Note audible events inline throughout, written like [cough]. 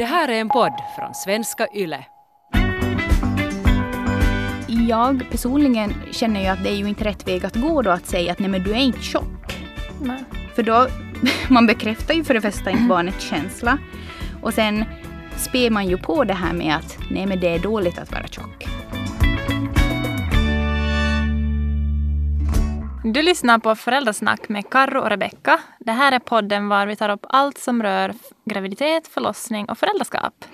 Det här är en podd från svenska YLE. Jag personligen känner ju att det är ju inte rätt väg att gå då att säga att nej men du är inte tjock. Nej. För då, [laughs] man bekräftar ju för det första inte barnets känsla. Och sen spär man ju på det här med att nej men det är dåligt att vara tjock. Du lyssnar på Föräldrasnack med Karro och Rebecka. Det här är podden var vi tar upp allt som rör graviditet, förlossning och föräldraskap.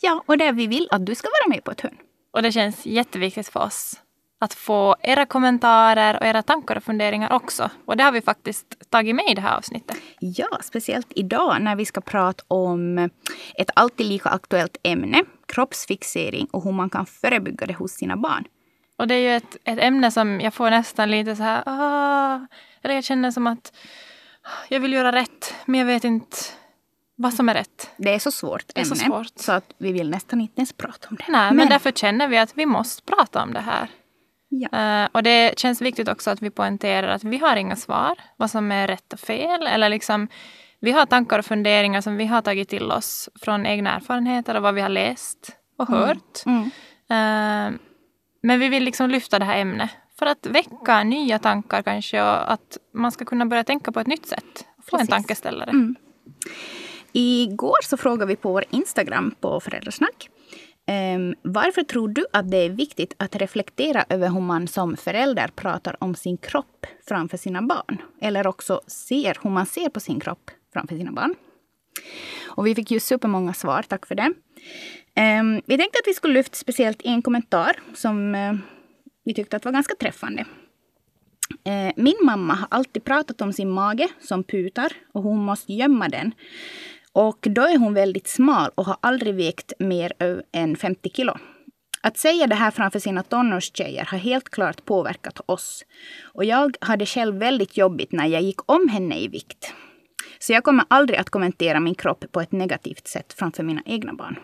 Ja, och där vi vill att du ska vara med på ett hörn. Och det känns jätteviktigt för oss att få era kommentarer och era tankar och funderingar också. Och det har vi faktiskt tagit med i det här avsnittet. Ja, speciellt idag när vi ska prata om ett alltid lika aktuellt ämne, kroppsfixering och hur man kan förebygga det hos sina barn. Och det är ju ett, ett ämne som jag får nästan lite så här... Ah, eller jag känner som att jag vill göra rätt, men jag vet inte vad som är rätt. Det är så svårt är ämne så svårt. så att vi vill nästan inte ens prata om det. Nej, men, därför känner vi att vi måste prata om det här. Ja. Eh, och det känns viktigt också att vi poängterar att vi har inga svar, vad som är rätt och fel. Eller liksom, vi har tankar och funderingar som vi har tagit till oss från egna erfarenheter och vad vi har läst och hört. Mm. Eh, men vi vill liksom lyfta det här ämnet för att väcka nya tankar kanske och att man ska kunna börja tänka på ett nytt sätt. Få en Precis. tankeställare. Mm. Igår så frågade vi på vår Instagram på Föräldrasnack. ehm, varför tror du att det är viktigt att reflektera över hur man som förälder pratar om sin kropp framför sina barn? Eller också ser hur man ser på sin kropp framför sina barn. Och vi fick ju supermånga svar, tack för det. Um, vi tänkte att vi skulle lyfta speciellt en kommentar som uh, vi tyckte att var ganska träffande. Uh, Min mamma har alltid pratat om sin mage som putar och hon måste gömma den. Och då är hon väldigt smal och har aldrig vägt mer än 50 kilo. Att säga det här framför sina tonårstjejer har helt klart påverkat oss. Och jag hade själv väldigt jobbigt när jag gick om henne i vikt. Så jag kommer aldrig att kommentera min kropp på ett negativt sätt framför mina egna barn.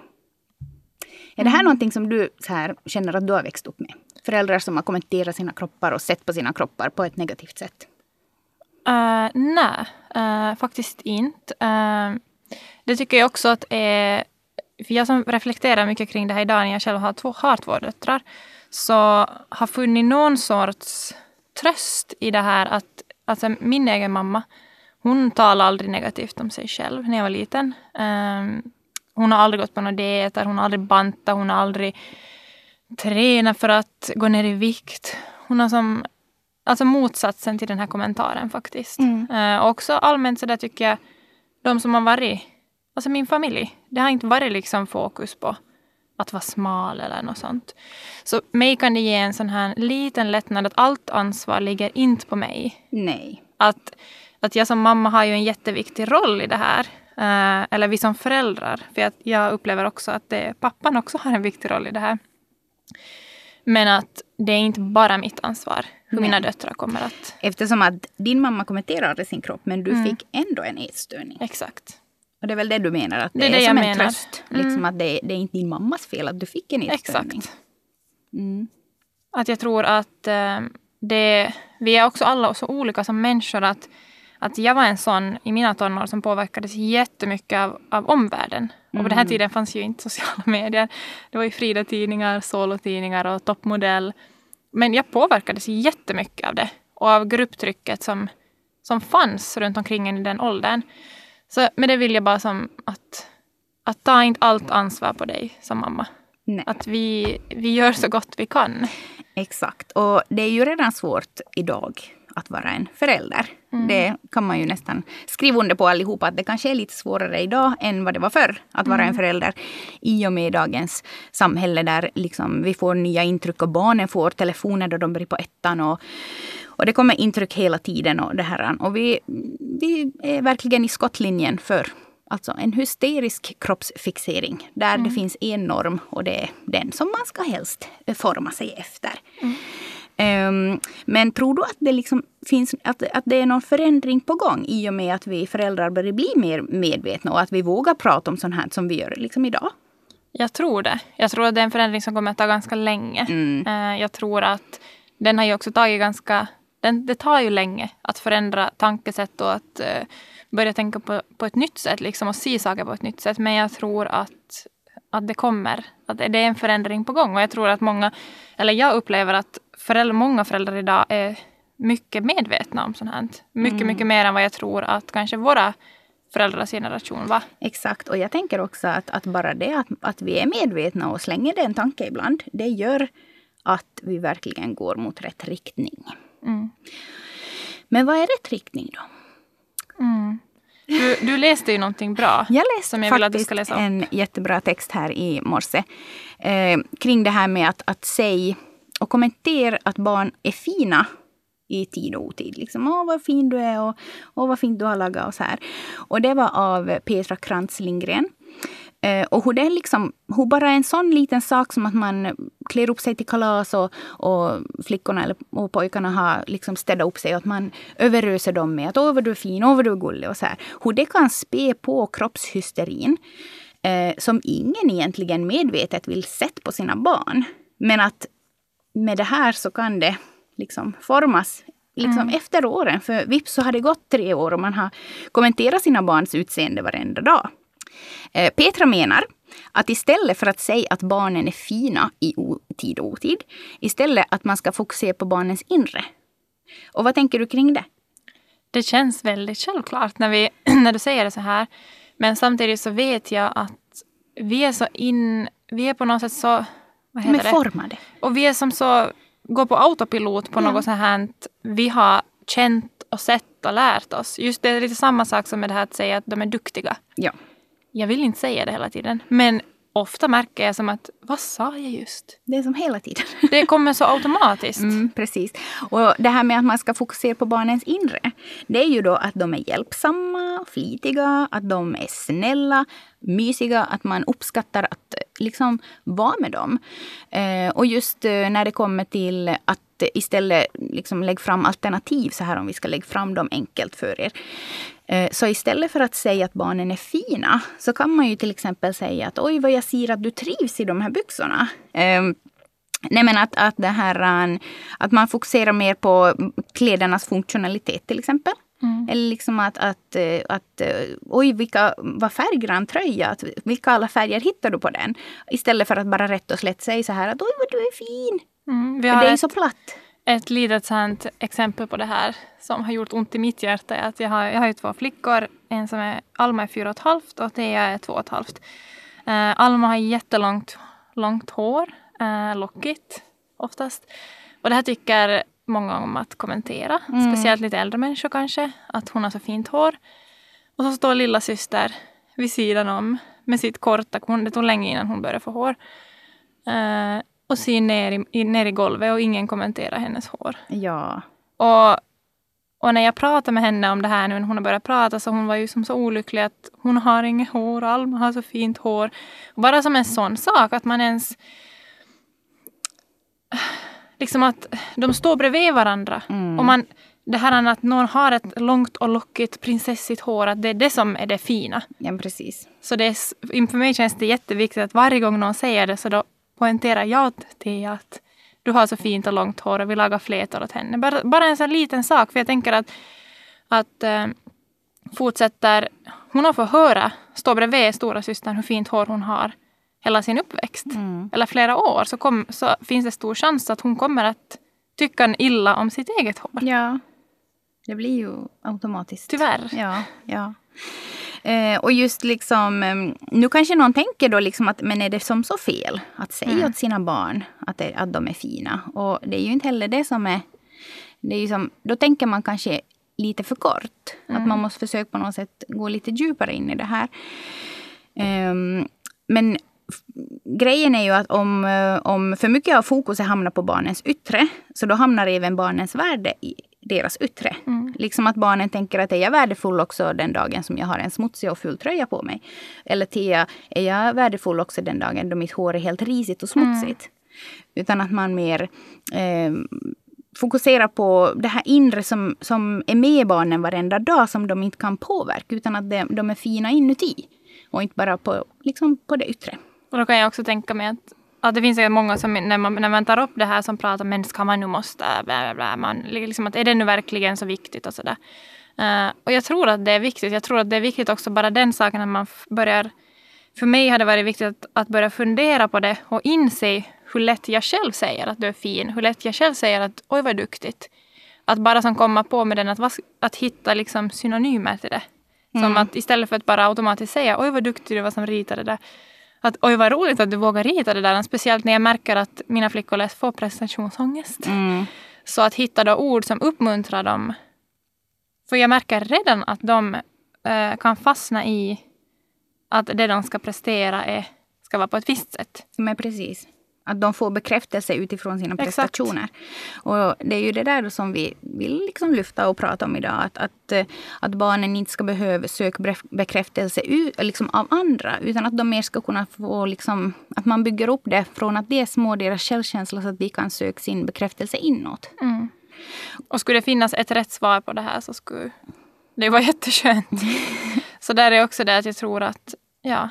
Är det här någonting som du så här, känner att du har växt upp med? Föräldrar som har kommenterat sina kroppar och sett på sina kroppar på ett negativt sätt? Uh, nej, eh, faktiskt inte. Eh, det tycker jag också att är... För jag som reflekterar mycket kring det här idag när jag själv har två, har två döttrar så har funnit någon sorts tröst i det här att alltså min egen mamma hon talade aldrig negativt om sig själv när jag var liten. Eh, hon har aldrig gått på några dieter, hon har aldrig bantat, hon har aldrig tränat för att gå ner i vikt. Hon har som Alltså motsatsen till den här kommentaren faktiskt. Eh, och också allmänt så där tycker jag, de som har varit, alltså min familj, det har inte varit liksom fokus på att vara smal eller något sånt. Så mig kan det ge en sån här liten lättnad att allt ansvar ligger inte på mig. Nej. Att, att jag som mamma har ju en jätteviktig roll i det här. Eh, eller vi som föräldrar. För jag upplever också att det, pappan också har en viktig roll i det här. Men att det är inte bara mitt ansvar hur mina Nej. döttrar kommer att... Eftersom att din mamma kommenterar aldrig sin kropp men du Mm. fick ändå en ätstörning. Exakt. Och det är väl det du menar? Att det, Det är är, det som jag en menar. tröst. Mm. Liksom att det, det är inte din mammas fel att du fick en ätstörning. Exakt. Mm. Att jag tror att eh, det, vi är också alla så olika som människor. Att, att jag var en sån i mina tonår som påverkades jättemycket av, av omvärlden. Och på den här Mm. tiden fanns ju inte sociala [laughs] medier. Det var ju Frida-tidningar, Solo-tidningar och toppmodell. Men jag påverkades jättemycket av det. Och av grupptrycket som, som fanns runt omkring en i den åldern. Så med det vill jag bara som att, att ta inte allt ansvar på dig som mamma. Nej. Att vi, vi gör så gott vi kan. Exakt. Och det är ju redan svårt idag att vara en förälder. Mm. Det kan man ju nästan skriva under på allihopa att det kanske är lite svårare idag än vad det var förr att vara Mm. en förälder. I och med dagens samhälle där liksom vi får nya intryck och barnen får telefoner då de börjar på ettan. Och, och det kommer intryck hela tiden. Och, det här. och vi, vi är verkligen i skottlinjen för Alltså en hysterisk kroppsfixering där det finns en norm och det är den som man ska helst forma sig efter. Ehm, men tror du att det, liksom finns, att, att det är någon förändring på gång i och med att vi föräldrar börjar bli mer medvetna och att vi vågar prata om sånt här som vi gör liksom idag? Jag tror det. Jag tror att det är en förändring som kommer att ta ganska länge. Mm. Eh, Jag tror att den har ju också tagit ganska... Den, det tar ju länge att förändra tankesätt och att eh, börja tänka på, på ett nytt sätt liksom, och se saker på ett nytt sätt. Men jag tror att, att det kommer. Att det är en förändring på gång. Och jag tror att många, eller jag upplever att föräldrar, många föräldrar idag är mycket medvetna om sånt här. Mycket, mm. mycket mer än vad jag tror att kanske våra föräldrars generation var. Exakt, och jag tänker också att, att bara det att, att vi är medvetna och slänger det en tanke ibland, det gör att vi verkligen går mot rätt riktning. Mm. Men vad är rätt riktning då? Mm. Du, du, läste ju någonting bra. Jag läste som jag vill att du ska läsa upp. en jättebra text här i morse. Eh, kring det här med att, att säga och kommentera att barn är fina i tid och otid. Liksom, Åh, vad fin du är och Åh, vad fint du har lagat och så här. Och det var av Petra Krantz Lindgren. Eh, och hur det liksom, hur bara en sån liten sak som att man klär upp sig till kalas och, och flickorna eller, och pojkarna har liksom städat upp sig och att man överöser dem med att åh vad du är fin, åh vad du är gullig och så här. Hur det kan spä på kroppshysterin eh, som ingen egentligen medvetet vill sätta på sina barn. Men att med det här så kan det liksom formas liksom mm. efter åren. För vips så har det gått tre år och man har kommenterat sina barns utseende varenda dag. Eh, Petra menar att istället för att säga att barnen är fina i tid och otid, istället att man ska fokusera på barnens inre. Och vad tänker du kring det? Det känns väldigt självklart när, vi, [clears throat] när du säger det så här. Men samtidigt så vet jag att vi är så in... Vi är på något sätt så... Vad heter det? formade. Och vi är som så... Går på autopilot på ja. något så här vi har känt och sett och lärt oss. Just det är lite samma sak som med det här att säga att de är duktiga. Ja. Jag vill inte säga det hela tiden. Men ofta märker jag som att, vad sa jag just? Det är som hela tiden. Det kommer så automatiskt. Mm, precis. Och det här med att man ska fokusera på barnens inre. Det är ju då att de är hjälpsamma, flitiga, att de är snälla, mysiga, att man uppskattar att liksom vara med dem. Eh, och just eh, när det kommer till att istället liksom lägga fram alternativ så här om vi ska lägga fram dem enkelt för er. Eh, så istället för att säga att barnen är fina så kan man ju till exempel säga att oj vad jag ser att du trivs i de här byxorna. Um, Nej men att, att, det här, att man fokuserar mer på klädernas funktionalitet till exempel. Mm. Eller liksom att, att, att oj vilka, vad färggrann tröja, att, vilka alla färger hittar du på den? Istället för att bara rätt och slätt säga så här att oj vad du är fin. Mm, det är ju så platt. Ett litet sånt exempel på det här som har gjort ont i mitt hjärta är att jag har, jag har ju två flickor. En som är Alma är fyra och ett halvt och Thea är två och ett halvt. Uh, Alma har jättelångt långt hår, uh, lockigt oftast. Och det här tycker många om att kommentera. Mm. Speciellt lite äldre människor kanske. Att hon har så fint hår. Och så står lilla syster vid sidan om med sitt korta, det tog länge innan hon började få hår. Uh, och ser ner i, ner i golvet och ingen kommenterar hennes hår. Ja. Och, och när jag pratade med henne om det här nu när hon har börjat prata så hon var ju som så olycklig att hon har inget hår Alma har så fint hår. Bara som en sån sak att man ens liksom att de står bredvid varandra. Mm. Och man, det här att någon har ett långt och lockigt prinsessigt hår, att det är det som är det fina. Ja, precis. Så det är, för mig känns det jätteviktigt att varje gång någon säger det så då poängterar jag till att du har så fint och långt hår och vi lagar flätor åt henne. Bara, bara en sån liten sak, för jag tänker att, att äh, fortsätter hon att få höra, stå bredvid stora systern hur fint hår hon har hela sin uppväxt, mm. eller flera år, så, kom, så finns det stor chans att hon kommer att tycka illa om sitt eget hår. Ja, det blir ju automatiskt. Tyvärr. Ja, ja. Eh, och just liksom, nu kanske någon tänker då liksom att men är det som så fel att säga mm. åt sina barn att, det, att de är fina? Och det är ju inte heller det som är... Det är som, då tänker man kanske lite för kort. Mm. Att man måste försöka på något sätt gå lite djupare in i det här. Um, men grejen är ju att om, eh, om för mycket av fokuset hamnar på barnens yttre, så då hamnar även barnens värde i deras yttre. Mm. Liksom att barnen tänker att är jag värdefull också den dagen som jag har en smutsig och ful tröja på mig? Eller Tia, är jag värdefull också den dagen då mitt hår är helt risigt och smutsigt? Mm. Utan att man mer eh, fokuserar på det här inre som, som är med barnen varenda dag som de inte kan påverka utan att de, de är fina inuti. Och inte bara på, liksom på det yttre. Och då kan jag också tänka mig att, att det finns säkert många som när man, när man tar upp det här som pratar om men ska man nu måste, bla bla bla. Man, liksom att är det nu verkligen så viktigt och sådär. Uh, och jag tror att det är viktigt. Jag tror att det är viktigt också bara den saken att man börjar... För mig har det varit viktigt att, att börja fundera på det och inse hur lätt jag själv säger att du är fin. Hur lätt jag själv säger att oj vad duktigt. Att bara som komma på med den, att, att hitta liksom synonymer till det. Som mm. att istället för att bara automatiskt säga oj vad duktig du var som ritade det. Att oj vad roligt att du vågar rita det där. Speciellt när jag märker att mina flickor får prestationsångest. Mm. Så att hitta då ord som uppmuntrar dem. För jag märker redan att de eh, kan fastna i att det de ska prestera är, ska vara på ett visst sätt. Men precis. Att de får bekräftelse utifrån sina prestationer. Exakt. Och det är ju det där som vi vill liksom lyfta och prata om idag. Att, att, eh, att barnen inte ska behöva söka bekräftelse liksom av andra. Utan att de mer ska kunna få... Liksom, att man bygger upp det från att det är små deras självkänsla så att de kan söka sin bekräftelse inåt. Mm. Och skulle det finnas ett rätt svar på det här så skulle det vara jätteskönt. [laughs] så där är också det att jag tror att ja,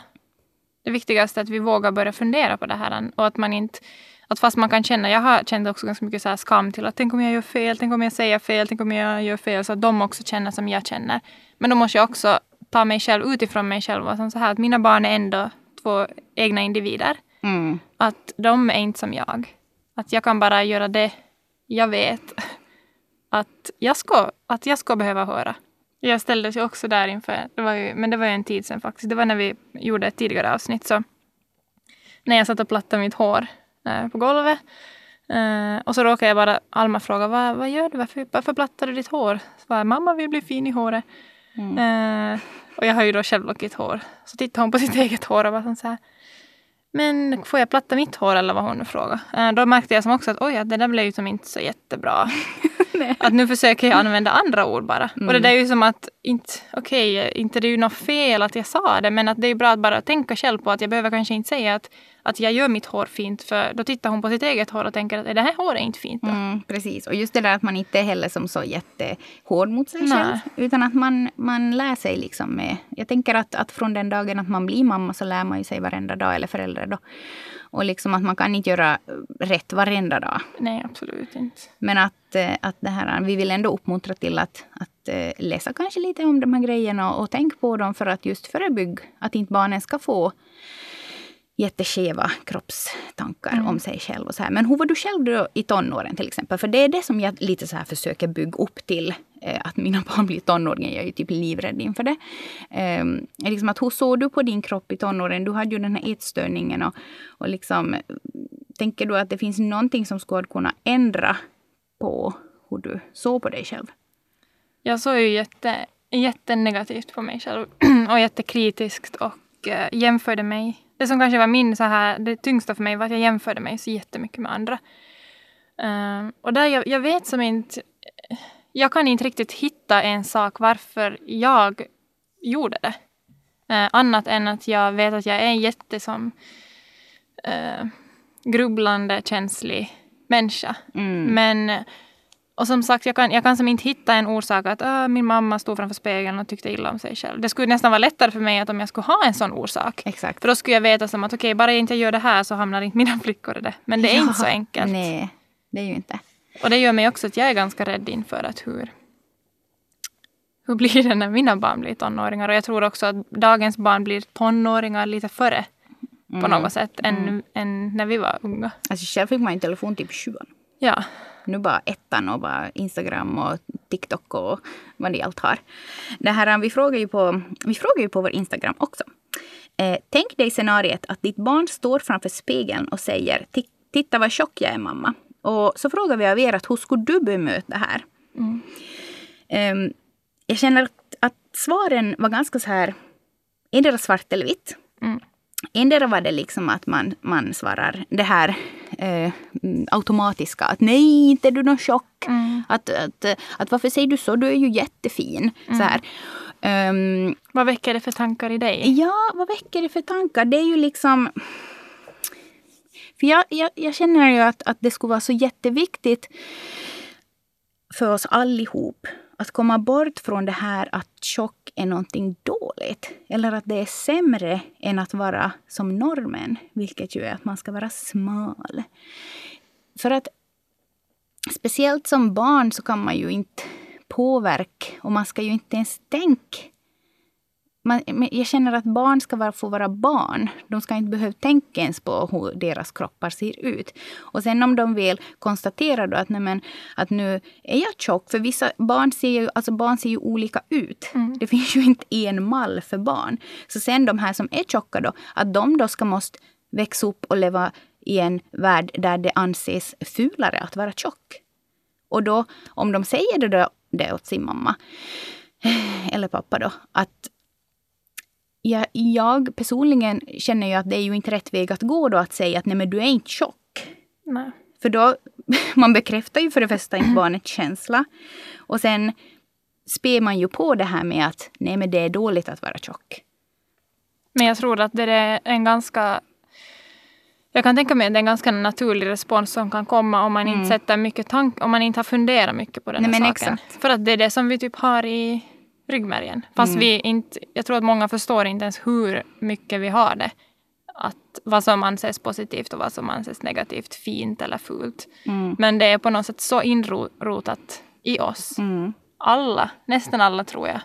det viktigaste är att vi vågar börja fundera på det här. Och att man inte att fast man kan känna, jag har känt också ganska mycket så skam till att tänk om jag gör fel, tänk om jag säger fel, tänk om jag gör fel. Så att de också känner som jag känner. Men då måste jag också ta mig själv utifrån mig själv och så här att mina barn är ändå två egna individer. Mm. Att de är inte som jag. Att jag kan bara göra det jag vet [laughs] att jag ska, att jag ska behöva höra. Jag ställdes ju också där inför, det var ju, men det var ju en tid sedan faktiskt. Det var när vi gjorde ett tidigare avsnitt. Så när jag satt och plattade mitt hår eh, på golvet. Eh, och så råkade jag bara, Alma fråga, vad, vad gör du? Varför, varför plattar du ditt hår? Så bara, mamma vill bli fin i håret. Mm. Eh, och jag har ju då självlockigt hår. Så tittade hon på [laughs] sitt eget hår och var så här, men får jag platta mitt hår eller vad hon nu frågade. Eh, då märkte jag som också att oj, det där blev ju som inte så jättebra. [laughs] [laughs] att nu försöker jag använda andra ord bara. Mm. Och det där är ju som att, inte, okej, okay, inte det är ju något fel att jag sa det, men att det är bra att bara tänka själv på att jag behöver kanske inte säga att, att jag gör mitt hår fint, för då tittar hon på sitt eget hår och tänker att det här håret är inte fint. Mm, precis, och just det där att man inte är heller som så jättehård mot sig Nej. själv, utan att man, man lär sig liksom med, jag tänker att, att från den dagen att man blir mamma så lär man ju sig varenda dag, eller förälder då. Och liksom att man kan inte göra rätt varenda dag. Nej, absolut inte. Men att, eh, att det här, vi vill ändå uppmuntra till att, att eh, läsa kanske lite om de här grejerna och, och tänk på dem för att just förebygga att inte barnen ska få jätteskeva kroppstankar mm. om sig själv. och så här. Men hur var du själv då i tonåren till exempel? För det är det som jag lite så här försöker bygga upp till. Eh, att mina [laughs] barn blir tonåringar. Jag är ju typ livrädd inför det. Eh, liksom att, hur såg du på din kropp i tonåren? Du hade ju den här ätstörningen. Och, och liksom, tänker du att det finns någonting som skulle kunna ändra på hur du såg på dig själv? Jag såg ju jätte, jättenegativt på mig själv [clears throat] och jättekritiskt och eh, jämförde mig det som kanske var min så här, det tyngsta för mig var att jag jämförde mig så jättemycket med andra. Um, och där jag, jag vet som inte, jag kan inte riktigt hitta en sak varför jag gjorde det. Uh, annat än att jag vet att jag är en jätte som uh, grubblande, känslig människa. Mm. Men och som sagt, jag kan, jag kan som inte hitta en orsak att äh, min mamma stod framför spegeln och tyckte illa om sig själv. Det skulle nästan vara lättare för mig att om jag skulle ha en sån orsak. Exakt. För då skulle jag veta som att okej, okay, bara jag inte gör det här så hamnar inte mina [laughs] flickor i det. Men det är ja, inte så enkelt. Nej, det är ju inte. Och det gör mig också att jag är ganska rädd inför att hur, hur blir det när mina barn blir tonåringar? Och jag tror också att dagens barn blir tonåringar lite före mm. på något sätt än, mm. än när vi var unga. Alltså själv fick man ju telefon typ 20. Ja. Nu bara ettan och bara Instagram och TikTok och vad ni allt har. Det här, vi, frågar ju på, vi frågar ju på vår Instagram också. Eh, tänk dig scenariet att ditt barn står framför spegeln och säger Titta vad tjock jag är mamma. Och så frågar vi av er att hur skulle du bemöta det här? Mm. Eh, jag känner att, att, svaren var ganska så här, är det svart eller vitt? Endera var det liksom att man, man svarar det här eh, automatiska. Att nej, inte är du någon chock. Mm. Att, att, att varför säger du så? Du är ju jättefin. Mm. Så här. Um, vad väcker det för tankar i dig? Ja, vad väcker det för tankar? Det är ju liksom... För jag, jag, jag känner ju att, att det skulle vara så jätteviktigt för oss allihop att komma bort från det här att tjock är någonting dåligt. Eller att det är sämre än att vara som normen. Vilket ju är att man ska vara smal. För att speciellt som barn så kan man ju inte påverka och man ska ju inte ens tänka man, jag känner att barn ska få vara barn. De ska inte behöva tänka ens på hur deras kroppar ser ut. Och sen om de vill konstatera då att, nej men, att nu är jag tjock. För vissa barn ser ju, alltså barn ser ju olika ut. Mm. Det finns ju inte en mall för barn. Så sen de här som är tjocka då, att de då ska måste växa upp och leva i en värld där det anses fulare att vara tjock. Och då, om de säger det, då, det åt sin mamma eller pappa då, att jag, jag personligen känner ju att det är ju inte rätt väg att gå då att säga att nej men du är inte tjock. Nej. För då, [laughs] man bekräftar ju för det första inte barnets känsla. Och sen spär man ju på det här med att nej men det är dåligt att vara tjock. Men jag tror att det är en ganska jag kan tänka mig att det är en ganska naturlig respons som kan komma om man mm. inte sätter mycket tank, om man inte har funderat mycket på den Nej, här saken. Exakt. För att det är det som vi typ har i ryggmärgen. Fast mm. vi inte, jag tror att många förstår inte ens hur mycket vi har det. Att vad som anses positivt och vad som anses negativt, fint eller fult. Mm. Men det är på något sätt så inrotat i oss. Mm. Alla, nästan alla tror jag.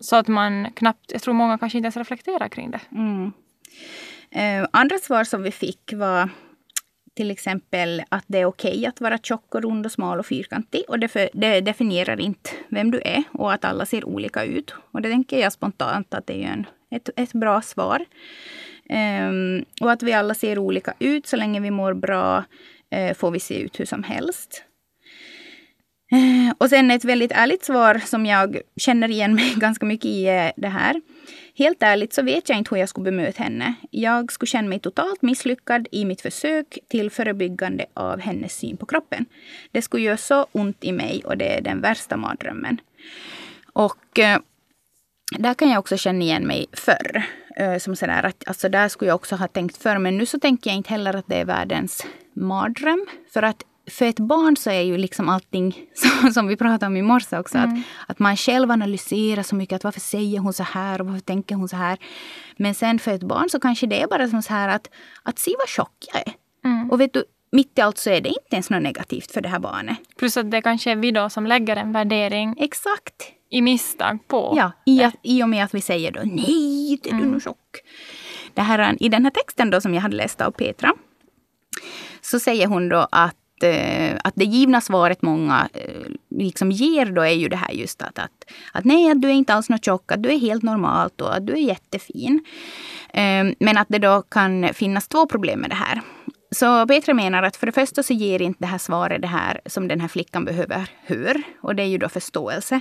Så att man knappt, jag tror många kanske inte ens reflekterar kring det. Mm. Eh, andra svar som vi fick var till exempel att det är okej okay att vara tjock och rund och smal och fyrkantig. Och det, för, det, definierar inte vem du är och att alla ser olika ut. Och det tänker jag spontant att det är en, ett, ett bra svar. Um, och att vi alla ser olika ut. Så länge vi mår bra uh, får vi se ut hur som helst. Uh, och sen ett väldigt ärligt svar som jag känner igen mig [laughs] ganska mycket i är det här. Helt ärligt så vet jag inte hur jag skulle bemöta henne. Jag skulle känna mig totalt misslyckad i mitt försök till förebyggande av hennes syn på kroppen. Det skulle göra så ont i mig och det är den värsta mardrömmen. Och eh, där kan jag också känna igen mig förr. Eh, som sådär att, alltså där skulle jag också ha tänkt förr. Men nu så tänker jag inte heller att det är världens mardröm. För att för ett barn så är ju liksom allting [laughs] som, som vi pratade om i morse också. Mm. Att, att man själv analyserar så mycket. Att varför säger hon så här och varför tänker hon så här? Men sen för ett barn så kanske det är bara som så här att, att se vad tjock jag är. Mm. Och vet du, mitt i allt så är det inte ens något negativt för det här barnet. Plus att det kanske är vi då som lägger en värdering. Exakt. I misstag på Ja, i, att, i och med att vi säger då nej, det är mm. du nog tjock. Det här, I den här texten då som jag hade läst av Petra så säger hon då att Eh, att det givna svaret många eh, liksom ger då är ju det här just att, att, att nej, att du är inte alls något tjock, att du är helt normalt och att du är jättefin. Ehm, men att det då kan finnas två problem med det här. Så Petra menar att för det första så ger inte det här svaret det här som den här flickan behöver höra. Och det är ju då förståelse.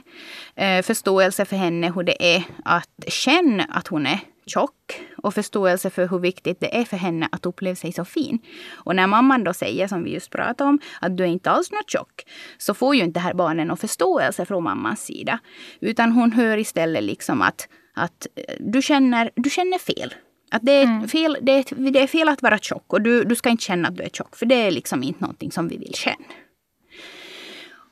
Eh, förståelse för henne hur det är att känna att hon är tjock och förståelse för hur viktigt det är för henne att uppleva sig så fin. Och när mamman då säger, som vi just pratade om, att du är inte alls något tjock, så får ju inte det här barnen någon förståelse från mammans sida. Utan hon hör istället liksom att, att eh, du, känner, du känner fel. Att det är, mm. fel, det, är, det är fel att vara tjock och du, du ska inte känna att du är tjock, för det är liksom inte någonting som vi vill känna.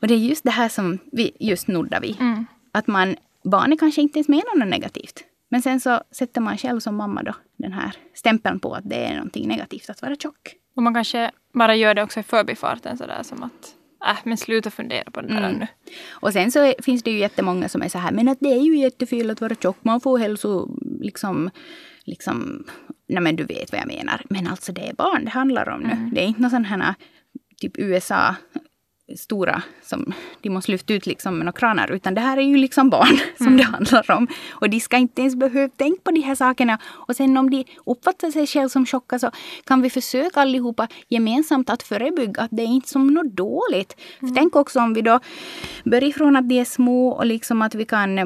Och det är just det här som vi just nuddar vid. Mm. Att man, barnet kanske inte ens menar något negativt. Men sen så sätter man själv som mamma då den här stämpeln på att det är någonting negativt att vara tjock. Och man kanske bara gör det också i förbifarten sådär som att Äh, men sluta fundera på det där mm. nu. Och sen så finns det ju jättemånga som är så här, men att det är ju jättefel att vara tjock. Man får hälso, liksom, liksom, nej men du vet vad jag menar. Men alltså det är barn det handlar om nu. Mm. Det är inte någon sån här typ USA stora som de måste lyfta ut liksom med några kranar. Utan det här är ju liksom barn [laughs] som mm. det handlar om. Och de ska inte ens behöva tänka på de här sakerna. Och sen om de uppfattar sig själva som tjocka så kan vi försöka allihopa gemensamt att förebygga att det är inte som något dåligt. Mm. tänk också om vi då börjar ifrån att de är små och liksom att vi kan eh,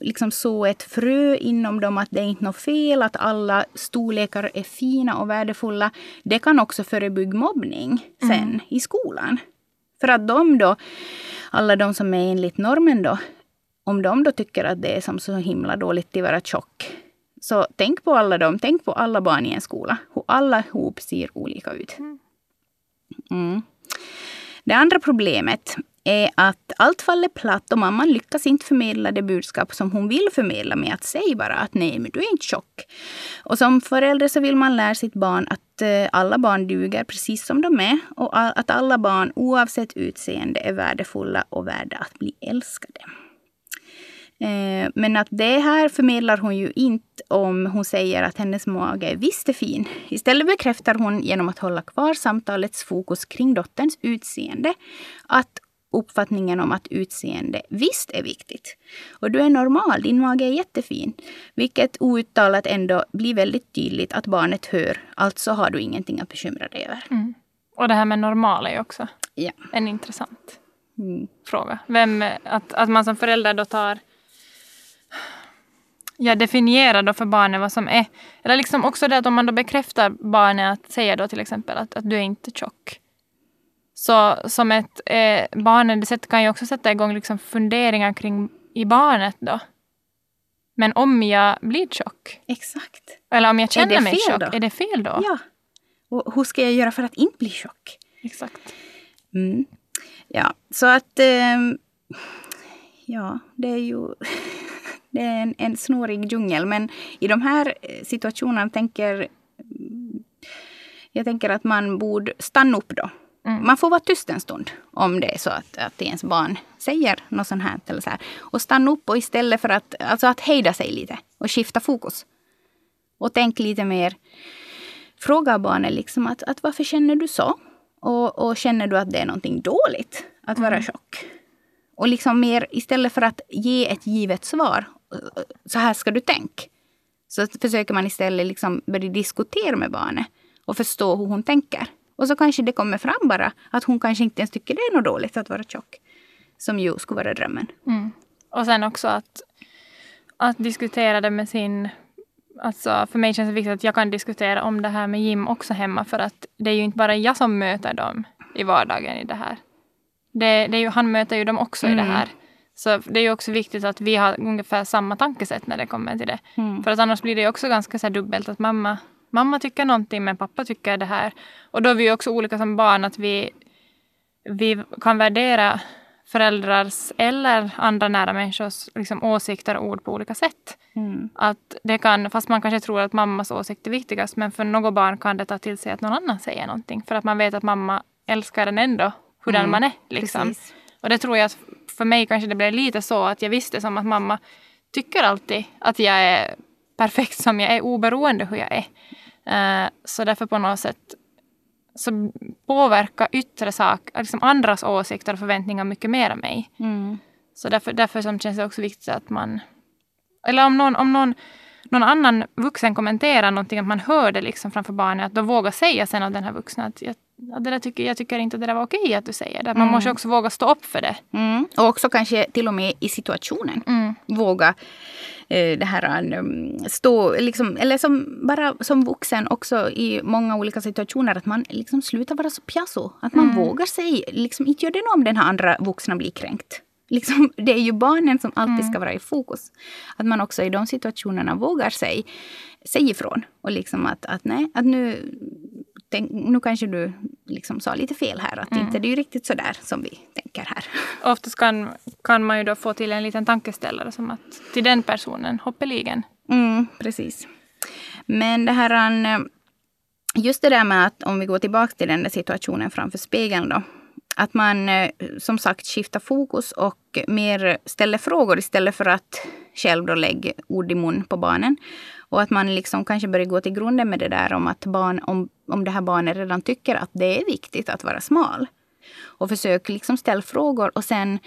liksom så ett frö inom dem att det är inte något fel, att alla storlekar är fina och värdefulla. Det kan också förebygga mobbning sen mm. i skolan. För att de då, alla de som är enligt normen då, om de då tycker att det är som så himla dåligt att vara tjock. Så tänk på alla dem, tänk på alla barn i en skola. Hur alla ihop ser olika ut. Mm. Det andra problemet är att allt faller platt och mamman lyckas inte förmedla det budskap som hon vill förmedla med att säga bara att nej, men du är inte tjock. Och som förälder så vill man lära sitt barn att eh, alla barn duger precis som de är och att alla barn oavsett utseende är värdefulla och värda att bli älskade. Eh, men att det här förmedlar hon ju inte om hon säger att hennes mage visst är fin. Istället bekräftar hon genom att hålla kvar samtalets fokus kring dotterns utseende att uppfattningen om att utseende visst är viktigt. Och du är normal, din mage är jättefin. Vilket outtalat ändå blir väldigt tydligt att barnet hör. Alltså har du ingenting att bekymra dig över. Mm. Och det här med normal är också ja. en intressant mm. fråga. Vem, att, att man som förälder då tar ja, definiera då för barnet vad som är. Eller liksom också det att om man då bekräftar barnet att säga då till exempel att, att du är inte tjock. Så som ett eh, barnet det kan ju också sätta igång liksom funderingar kring i barnet då. Men om jag blir tjock? Exakt. Eller om jag känner mig tjock, då? är det fel då? Ja. Och hur ska jag göra för att inte bli tjock? Exakt. Mm. Ja, så att... Eh, ja, det är ju... [laughs] det är en, en snårig djungel. Men i de här eh, situationerna tänker jag tänker att man borde stanna upp då. Mm. Man får vara tyst en stund om det är så att, att ens barn säger något sånt här. Eller så här. Och stanna upp och istället för att, alltså att hejda sig lite och skifta fokus. Och tänk lite mer. Fråga barnet liksom att, att varför känner du så? Och, och känner du att det är någonting dåligt att vara mm. tjock? Och liksom mer istället för att ge ett givet svar så här ska du tänka. Så försöker man istället liksom börja diskutera med barnet och förstå hur hon tänker. Och så kanske det kommer fram bara att hon kanske inte ens tycker det är något dåligt att vara tjock. Som ju skulle vara drömmen. Mm. Och sen också att, att diskutera det med sin... Alltså för mig känns det viktigt att jag kan diskutera om det här med Jim också hemma. För att det är ju inte bara jag som möter dem i vardagen i det här. Det, det är ju, han möter ju dem också mm. i det mm. här. Så det är ju också viktigt att vi har ungefär samma tankesätt när det kommer till det. Mm. För att annars blir det också ganska så dubbelt att mamma, mamma tycker någonting men pappa tycker det här. Och då är vi också olika som barn att vi, vi kan värdera föräldrars eller andra nära människors liksom, åsikter och ord på olika sätt. Mm. Att det kan, fast man kanske tror att mammas åsikt är viktigast men för något barn kan det ta till sig att någon annan säger någonting. För att man vet att mamma älskar den ändå, hur mm. man är. Liksom. Och det tror jag att för mig kanske det blev lite så att jag visste som att mamma tycker alltid att jag är perfekt som jag är oberoende hur jag är. Uh, så därför på något sätt så påverkar yttre saker, liksom andras åsikter och förväntningar mycket mer än mig. Mm. Så därför, därför som känns det också viktigt att man... Eller om någon, om någon, någon annan vuxen kommenterar någonting, att man hör det liksom framför barnet, att då våga säga sen av den här vuxna att jag ja, det tycker, jag tycker inte det där var okej att du säger det. Man mm. måste också våga stå upp för det. Mm. Och också kanske till och med i situationen. Mm. Våga eh, det här um, stå, liksom, eller som, bara som vuxen också i många olika situationer. Att man liksom slutar vara så piasso. Att man mm. vågar sig. Liksom, inte gör det om den här andra vuxna blir kränkt. Liksom, [laughs] det är ju barnen som alltid ska mm. vara i fokus. Att man också i de situationerna vågar sig, säga ifrån. Och liksom att, att nej, att nu tänk, nu kanske du liksom sa lite fel här. Att mm. inte det är riktigt så där som vi tänker här. [laughs] Oftast kan, kan man ju då få till en liten tankeställare som att till den personen, hoppeligen. Mm, precis. Men det här, just det där med att om vi går tillbaka till den där situationen framför spegeln då. Att man eh, som sagt skiftar fokus och mer ställer frågor istället för att själv då lägga ord i mun på barnen. Och att man liksom kanske börjar gå till grunden med det där om att barn, om, om det här barnet redan tycker att det är viktigt att vara smal. Och försök liksom ställa frågor och sen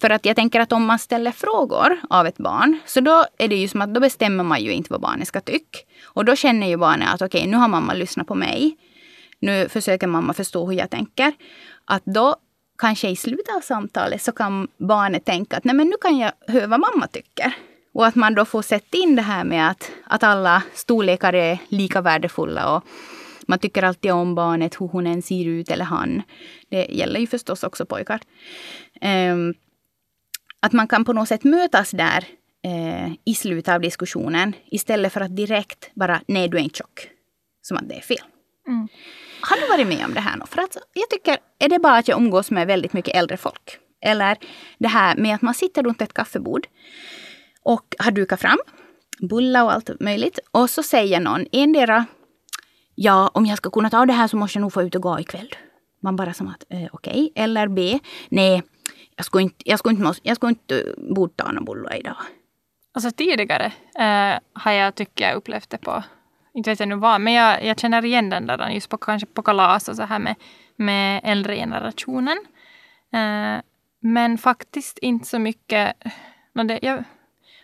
för att jag tänker att om man ställer frågor av ett barn, så då är det ju som att då bestämmer man ju inte vad barnet ska tycka. Och då känner ju barnet att okej, okay, nu har mamma lyssnat på mig. Nu försöker mamma förstå hur jag tänker. Att då kanske i slutet av samtalet så kan barnet tänka att nej men nu kan jag höra vad mamma tycker. Och att man då får sätta in det här med att, att alla storlekar är lika värdefulla. Och man tycker alltid om barnet, hur hon än ser ut eller han. Det gäller ju förstås också pojkar. Um, att man kan på något sätt mötas där uh, i slutet av diskussionen. Istället för att direkt bara, nej du är inte tjock. Som att det är fel. Mm. Har du varit med om det här? För att jag tycker, är det bara att jag umgås med väldigt mycket äldre folk? Eller det här med att man sitter runt ett kaffebord och har dukat fram bullar och allt möjligt. Och så säger någon endera Ja, om jag ska kunna ta det här så måste jag nog få ut och gå ikväll. Man bara som att eh, okej. Okay. Eller B. Nej, jag skulle inte, jag skulle inte, måste, jag skulle inte borde ta några bullar idag. Alltså tidigare eh, har jag, tycker jag, upplevt det på, inte vet jag nu vad, men jag, jag känner igen den där just på, kanske på kalas och så här med, med äldre generationen. Eh, men faktiskt inte så mycket. Det, jag,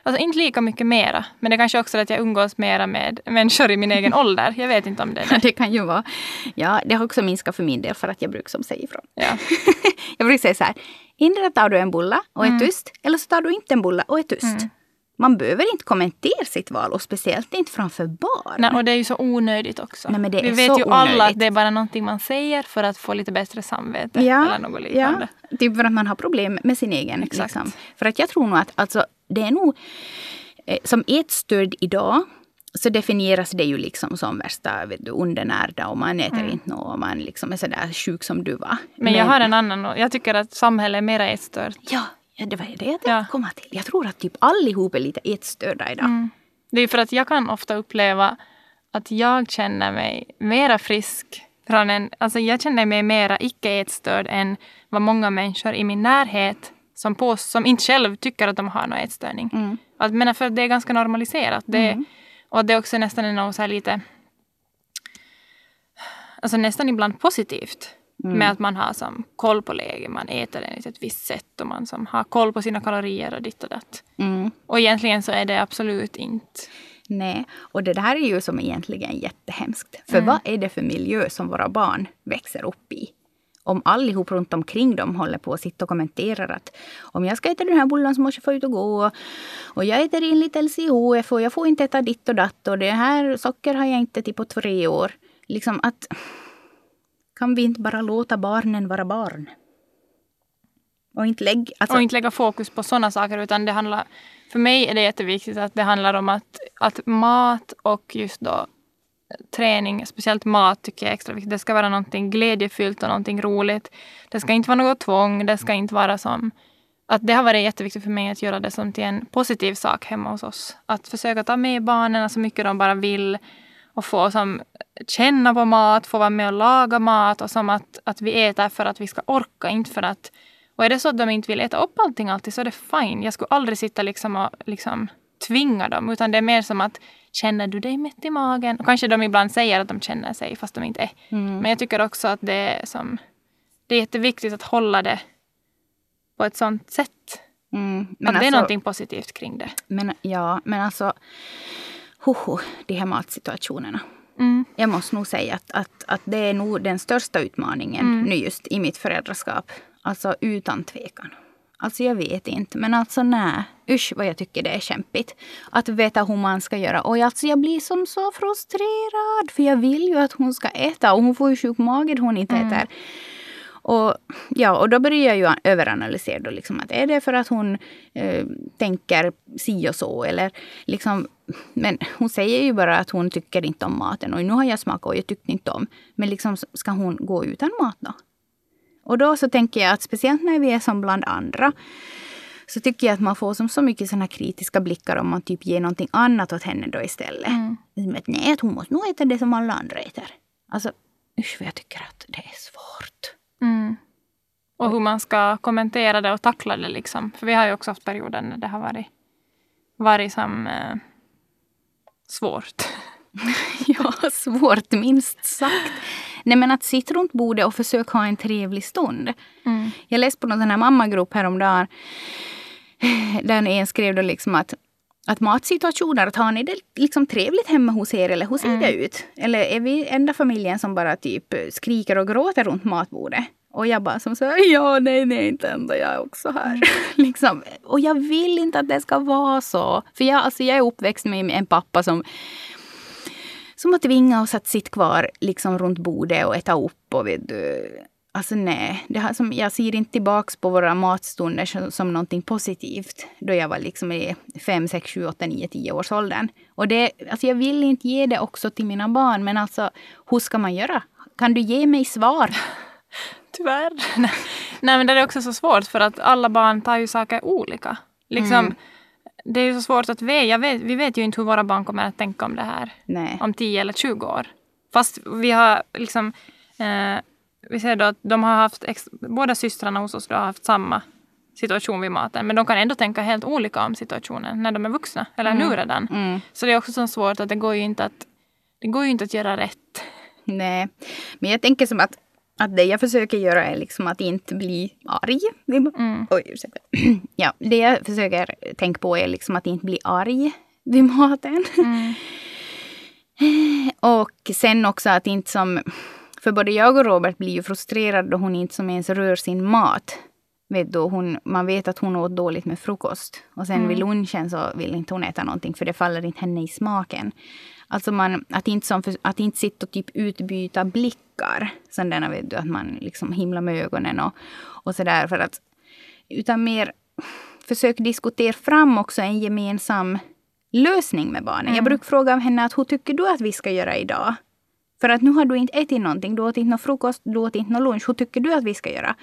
Alltså inte lika mycket mera, men det kanske också är att jag umgås mera med människor i min egen [laughs] ålder. Jag vet inte om det är [laughs] det. Det kan ju vara. Ja, det har också minskat för min del för att jag brukar som säga ifrån. Ja. [laughs] jag brukar säga så här. Endera tar du en bulla och är mm. tyst eller så tar du inte en bulla och är tyst. Mm. Man behöver inte kommentera sitt val och speciellt inte framför barn. Nej, och det är ju så onödigt också. Nej, Vi vet ju onödigt. alla att det är bara någonting man säger för att få lite bättre samvete. Ja, eller något liknande. Ja, typ för att man har problem med sin egen. Exakt. Liksom. För att jag tror nog att alltså, det är nog eh, som ätstörd idag så definieras det ju liksom som värsta vet du, undernärda och man äter mm. inte något och man liksom är sådär sjuk som du var. Men, Men jag har en annan, jag tycker att samhället är mer ätstört. Ja, Ja, det var det jag tänkte ja. komma till. Jag tror att typ allihop är lite ätstörda idag. Mm. Det är för att jag kan ofta uppleva att jag känner mig mera frisk från en, alltså jag känner mig mera icke-ätstörd än vad många människor i min närhet som, på, som inte själv tycker att de har någon ätstörning. Mm. Att, men för det är ganska normaliserat. Det, mm. Och det är också nästan något så lite Alltså nästan ibland positivt. Mm. Med att man har som koll på läget, man äter enligt ett visst sätt och man som har koll på sina kalorier och ditt och datt. Mm. Och egentligen så är det absolut inte Nej, och det här är ju som egentligen jättehemskt. För mm. vad är det för miljö som våra barn växer upp i? Om allihop runt omkring dem håller på att sitta och kommenterar att om jag ska äta den här bullen så måste jag få ut och gå. Och jag äter enligt LCHF och jag får inte äta ditt och datt och det här socker har jag inte ätit på tre år. Liksom att kan vi inte bara låta barnen vara barn? Och inte, lägg, alltså... och inte lägga fokus på sådana saker utan det handlar, för mig är det jätteviktigt att det handlar om att, att mat och just då träning, speciellt mat tycker jag är extra viktigt. Det ska vara någonting glädjefyllt och någonting roligt. Det ska inte vara något tvång, det ska inte vara som att det har varit jätteviktigt för mig att göra det som till en positiv sak hemma hos oss. Att försöka ta med barnen så mycket de bara vill och få som känna på mat, få vara med och laga mat och som att, att vi äter för att vi ska orka, inte för att... Och är det så att de inte vill äta upp allting alltid så är det fine. Jag skulle aldrig sitta liksom och liksom tvinga dem, utan det är mer som att känner du dig mätt i magen? Och kanske de ibland säger att de känner sig fast de inte är. Mm. Men jag tycker också att det är, som, det är jätteviktigt att hålla det på ett sånt sätt. Mm. att alltså, det är alltså- någonting positivt kring det. Men, ja, men alltså hoho, de här matsituationerna. Mm. Jag måste nog säga att, att, att det är nog den största utmaningen mm. nu just i mitt föräldraskap. Alltså utan tvekan. Alltså jag vet inte, men alltså nej. Usch vad jag tycker det är kämpigt. Att veta hur man ska göra. Och alltså jag blir som så frustrerad. För jag vill ju att hon ska äta. Och hon får ju sjuk mage hon inte mm. äter. Och, ja, och då börjar jag ju överanalysera. Då, liksom, att är det för att hon eh, tänker si och så? Eller liksom, men hon säger ju bara att hon tycker inte om maten. Och nu har jag smakat och jag tyckte inte om. Men liksom, ska hon gå utan mat då? Och då så tänker jag att speciellt när vi är som bland andra så tycker jag att man får som så mycket såna kritiska blickar om man typ ger någonting annat åt henne då istället. Mm. Som att nej, att hon måste nog äta det som alla andra äter. Alltså, usch vad jag tycker att det är svårt. Mm. Och hur man ska kommentera det och tackla det liksom. För vi har ju också haft perioder när det har varit, varit som eh, svårt. [laughs] ja, svårt minst sagt. Nej men att sitta runt bordet och försöka ha en trevlig stund. Mm. Jag läste på någon sån här mammagrupp häromdagen. Där en skrev då liksom att att matsituationer, att har ni det liksom trevligt hemma hos er eller hur ser det mm. ut? Eller är vi enda familjen som bara typ skriker och gråter runt matbordet? Och jag bara som så ja nej nej inte enda jag är också här. Mm. [laughs] liksom. Och jag vill inte att det ska vara så. För jag, alltså, jag är uppväxt med en pappa som som har tvingat oss att sitta kvar liksom runt bordet och äta upp. Och vet du, Alltså nej, det har, som, jag ser inte tillbaka på våra matstunder som, som någonting positivt. Då jag var liksom i 5, 6, 7, 8, 9, 10 års åldern. Och det, alltså jag vill inte ge det också till mina barn. Men alltså, hur ska man göra? Kan du ge mig svar? [laughs] Tyvärr. [laughs] Nej men det är också så svårt för att alla barn tar ju saker olika. Liksom, Mm. Det är ju så svårt att. Jag vet, vi vet ju inte hur våra barn kommer att tänka om det här Nej. om 10 eller 20 år. Fast vi har liksom, eh, vi ser då att de har haft, båda systrarna hos oss då har haft samma situation vid maten. Men de kan ändå tänka helt olika om situationen när de är vuxna, eller nu redan. Mm. Så det är också så svårt att det går ju inte att, det går inte att göra rätt. Nej. Men jag tänker som att, att det jag försöker göra är liksom att inte bli arg. Mm. Oj, ursäkta. [clears throat] Ja, det jag försöker tänka på är liksom att inte bli arg vid maten. Mm. [laughs] Och sen också att inte som... För både jag och Robert blir ju frustrerade då hon inte som ens rör sin mat. Vet du, hon, man vet att hon åt dåligt med frukost. Och sen vid lunchen så vill inte hon äta någonting för det faller inte henne i smaken. Alltså man, att, inte som, att inte sitta och typ utbyta blickar. Sådana vet du, att man liksom himlar med ögonen och, och sådär. För att, utan mer försök diskutera fram också en gemensam lösning med barnen. Jag brukar fråga henne att hur tycker du att vi ska göra idag? För att nu har du inte ätit någonting, du åt inte någon frukost, du åt inte någon lunch. Hur tycker du att vi ska göra?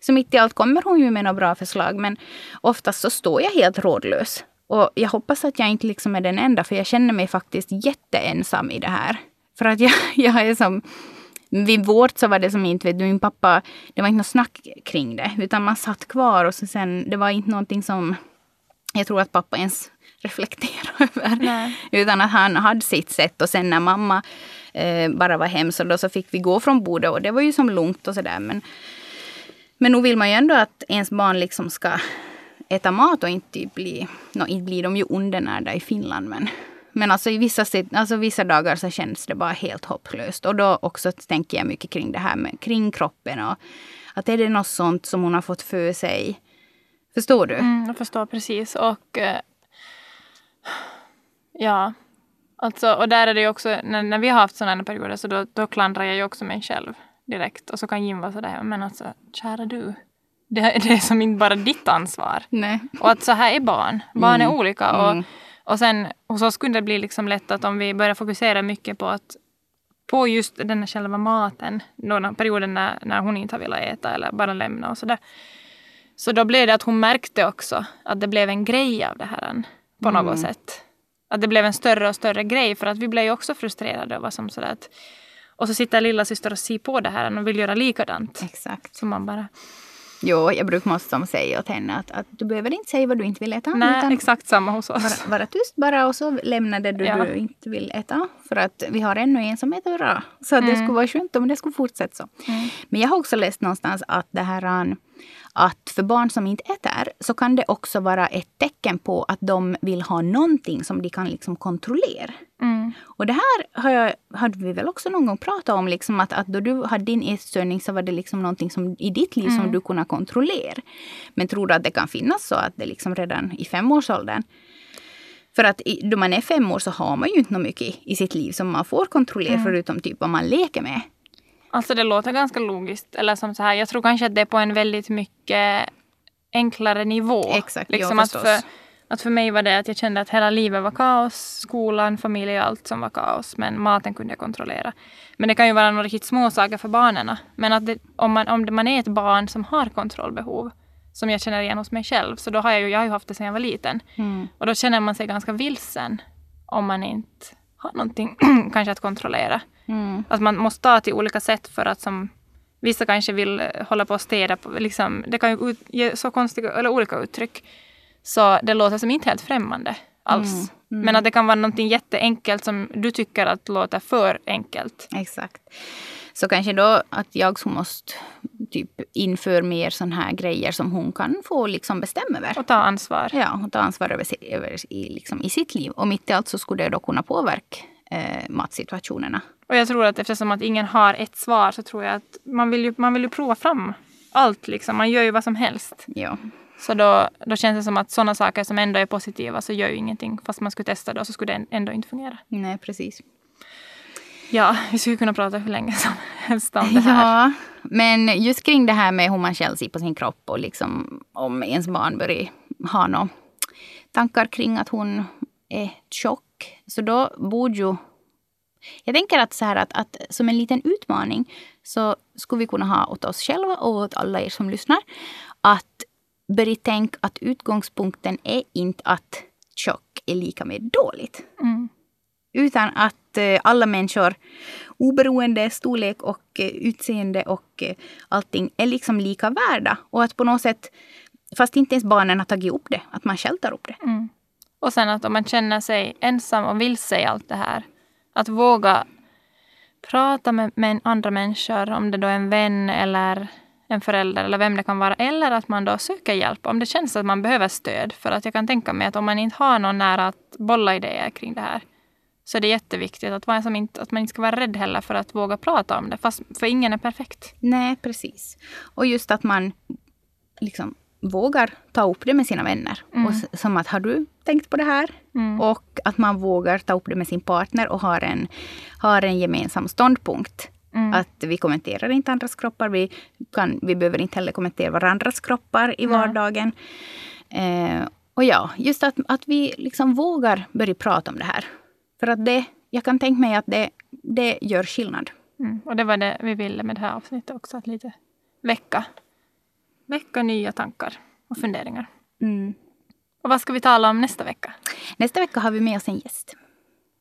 Så mitt i allt kommer hon ju med några bra förslag men oftast så står jag helt rådlös. Och jag hoppas att jag inte liksom är den enda för jag känner mig faktiskt jätteensam i det här. För att jag, [laughs] jag är som... Vid vårt så var det som inte, vet du, min pappa, det var inte något snack kring det. Utan man satt kvar och så sen, det var inte någonting som jag tror att pappa ens [laughs] reflekterade över. Nej. Utan att han hade sitt sätt och sen när mamma eh, bara var hem så då så fick vi gå från bordet och det var ju som lugnt och sådär. Men, men nog vill man ju ändå att ens barn liksom ska äta mat och inte bli, no, inte blir de ju undernärda i Finland men men alltså i vissa, alltså vissa dagar så känns det bara helt hopplöst. Och då också tänker jag mycket kring det här med kring kroppen och att är det något sånt som hon har fått för sig. Förstår du? Mm, jag förstår precis. Och eh, ja, alltså, och där är det ju också, när, när vi har haft sådana perioder så då, då klandrar jag ju också mig själv direkt. Och så kan Jim vara sådär, men alltså kära du, det, [laughs] det är som inte bara ditt ansvar. Nej. Och att så här är barn. Barn är Mm. olika. Och, Mm. och sen hos oss skulle det bli liksom lätt att om vi börjar fokusera mycket på att på just den här själva maten, några perioder när, när hon inte har velat äta eller bara lämna och sådär. Så då blev det att hon märkte också att det blev en grej av det här på något sätt. Att det blev en större och större grej för att vi blev ju också frustrerade och var som sådär att och så sitter lilla syster och ser på det här och vill göra likadant. Exakt. Så man bara, Jo, jag brukar måste som säga åt henne att, att du behöver inte säga vad du inte vill äta. nej exakt samma hos oss. vara, vara tyst bara och så lämna det du, Ja. du inte vill äta. För att vi har ännu en som äter bra. Så att det skulle vara skönt om det skulle fortsätta så. Men jag har också läst någonstans att det här an- att för barn som inte äter så kan det också vara ett tecken på att de vill ha någonting som de kan liksom kontrollera. Mm. Och det här har jag, hade vi väl också någon gång pratat om. Liksom att, att då du hade din ätstörning så var det liksom någonting som, i ditt liv som du kunde kontrollera. Men tror du att det kan finnas så att det liksom redan i femårsåldern för att i, då man är fem år så har man ju inte något mycket i, sitt liv som man får kontrollera förutom typ vad man leker med. Alltså det låter ganska logiskt. Eller som så här, jag tror kanske att det är på en väldigt mycket enklare nivå. Exakt, ja, liksom att, förstås. för, att för mig var det att jag kände att hela livet var kaos. Skolan, familj, allt som var kaos. Men maten kunde jag kontrollera. Men det kan ju vara några riktigt små saker för barnen. Men att det, om, man, om man är ett barn som har kontrollbehov, som jag känner igen hos mig själv, så då har jag ju, jag har ju haft det sedan jag var liten. Och då känner man sig ganska vilsen om man inte har någonting [clears throat] kanske att kontrollera. Mm. Att man måste ta till olika sätt för att som vissa kanske vill eh, hålla på och städa. På, liksom, det kan ju ut, ge så konstiga eller olika uttryck. Så det låter som inte helt främmande alls. Men att det kan vara någonting jätteenkelt som du tycker att låter för enkelt. Exakt. Så kanske då att jag som måste typ införa mer sådana här grejer som hon kan få liksom bestämma över. Och ta ansvar. Ja, och ta ansvar över, över i, liksom, i sitt liv. Och mitt i allt så skulle det då kunna påverka eh, matsituationerna. Och jag tror att eftersom att ingen har ett svar så tror jag att man vill ju, man vill ju prova fram allt. Liksom. Man gör ju vad som helst. Ja. Så då, då känns det som att sådana saker som ändå är positiva så gör ju ingenting. Fast man skulle testa det och så skulle det ändå inte fungera. Nej, precis. Ja, vi skulle kunna prata hur länge som [laughs] helst om det här. Ja, men just kring det här med hur man själv ser på sin kropp och liksom om ens barn börjar ha några tankar kring att hon är tjock. Så då borde ju Jag tänker att, så här att, att som en liten utmaning så skulle vi kunna ha åt oss själva och åt alla er som lyssnar att börja tänka att utgångspunkten är inte att tjock är lika med dåligt. Mm. Utan att att eh, alla människor, oberoende storlek och eh, utseende och eh, allting, är liksom lika värda. Och att på något sätt, fast inte ens barnen har tagit upp det, att man själv tar upp det. Mm. Och sen att om man känner sig ensam och vill säga allt det här, att våga prata med, med andra människor, om det då är en vän eller en förälder eller vem det kan vara. Eller att man då söker hjälp om det känns att man behöver stöd. För att jag kan tänka mig att om man inte har någon nära att bolla idéer kring det här så är det jätteviktigt att, man, inte, att man inte ska vara rädd heller för att våga prata om det. Fast, för ingen är perfekt. Nej, precis. Och just att man liksom vågar ta upp det med sina vänner. Mm. Och som att, har du tänkt på det här? Mm. Och att man vågar ta upp det med sin partner och har en, har en gemensam ståndpunkt. Mm. Att vi kommenterar inte andras kroppar. Vi, kan, vi behöver inte heller kommentera varandras kroppar i vardagen. Eh, och ja, just att, att vi liksom vågar börja prata om det här. För att det, jag kan tänka mig att det, det gör skillnad. Mm. Och det var det vi ville med det här avsnittet också. Att lite väcka, väcka nya tankar och funderingar. Mm. Och vad ska vi tala om nästa vecka? Nästa vecka har vi med oss en gäst.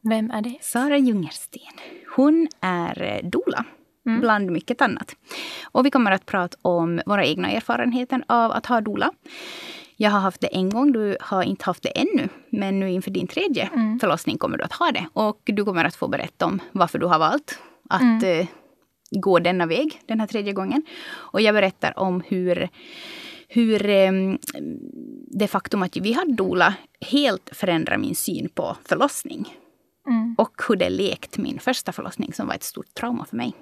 Vem är det? Sara Jungersten. Hon är eh, doula, Mm. bland mycket annat. Och vi kommer att prata om våra egna erfarenheter av att ha doula. Jag har haft det en gång, du har inte haft det ännu. Men nu inför din tredje Mm. förlossning kommer du att ha det. Och du kommer att få berätta om varför du har valt att Mm. eh, gå denna väg den här tredje gången. Och jag berättar om hur, hur eh, det faktum att vi har doula helt förändrar min syn på förlossning. Mm. Och hur det lekt min första förlossning som var ett stort trauma för mig.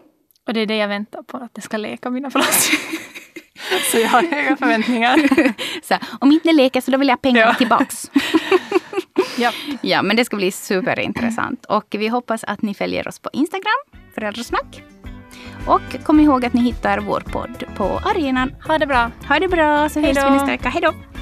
Och det är det jag väntar på, att det ska leka mina förlossningar. [laughs] så jag har höga förväntningar. [laughs] Så här, om inte leker så då vill jag pengarna Ja. tillbaks. [laughs] ja. ja, men det ska bli superintressant. Och vi hoppas att ni följer oss på Instagram, Föräldrasnack. Och kom ihåg att ni hittar vår podd på arenan. Ha det bra. Ha det bra så hörs vi nästa vecka. Hej då!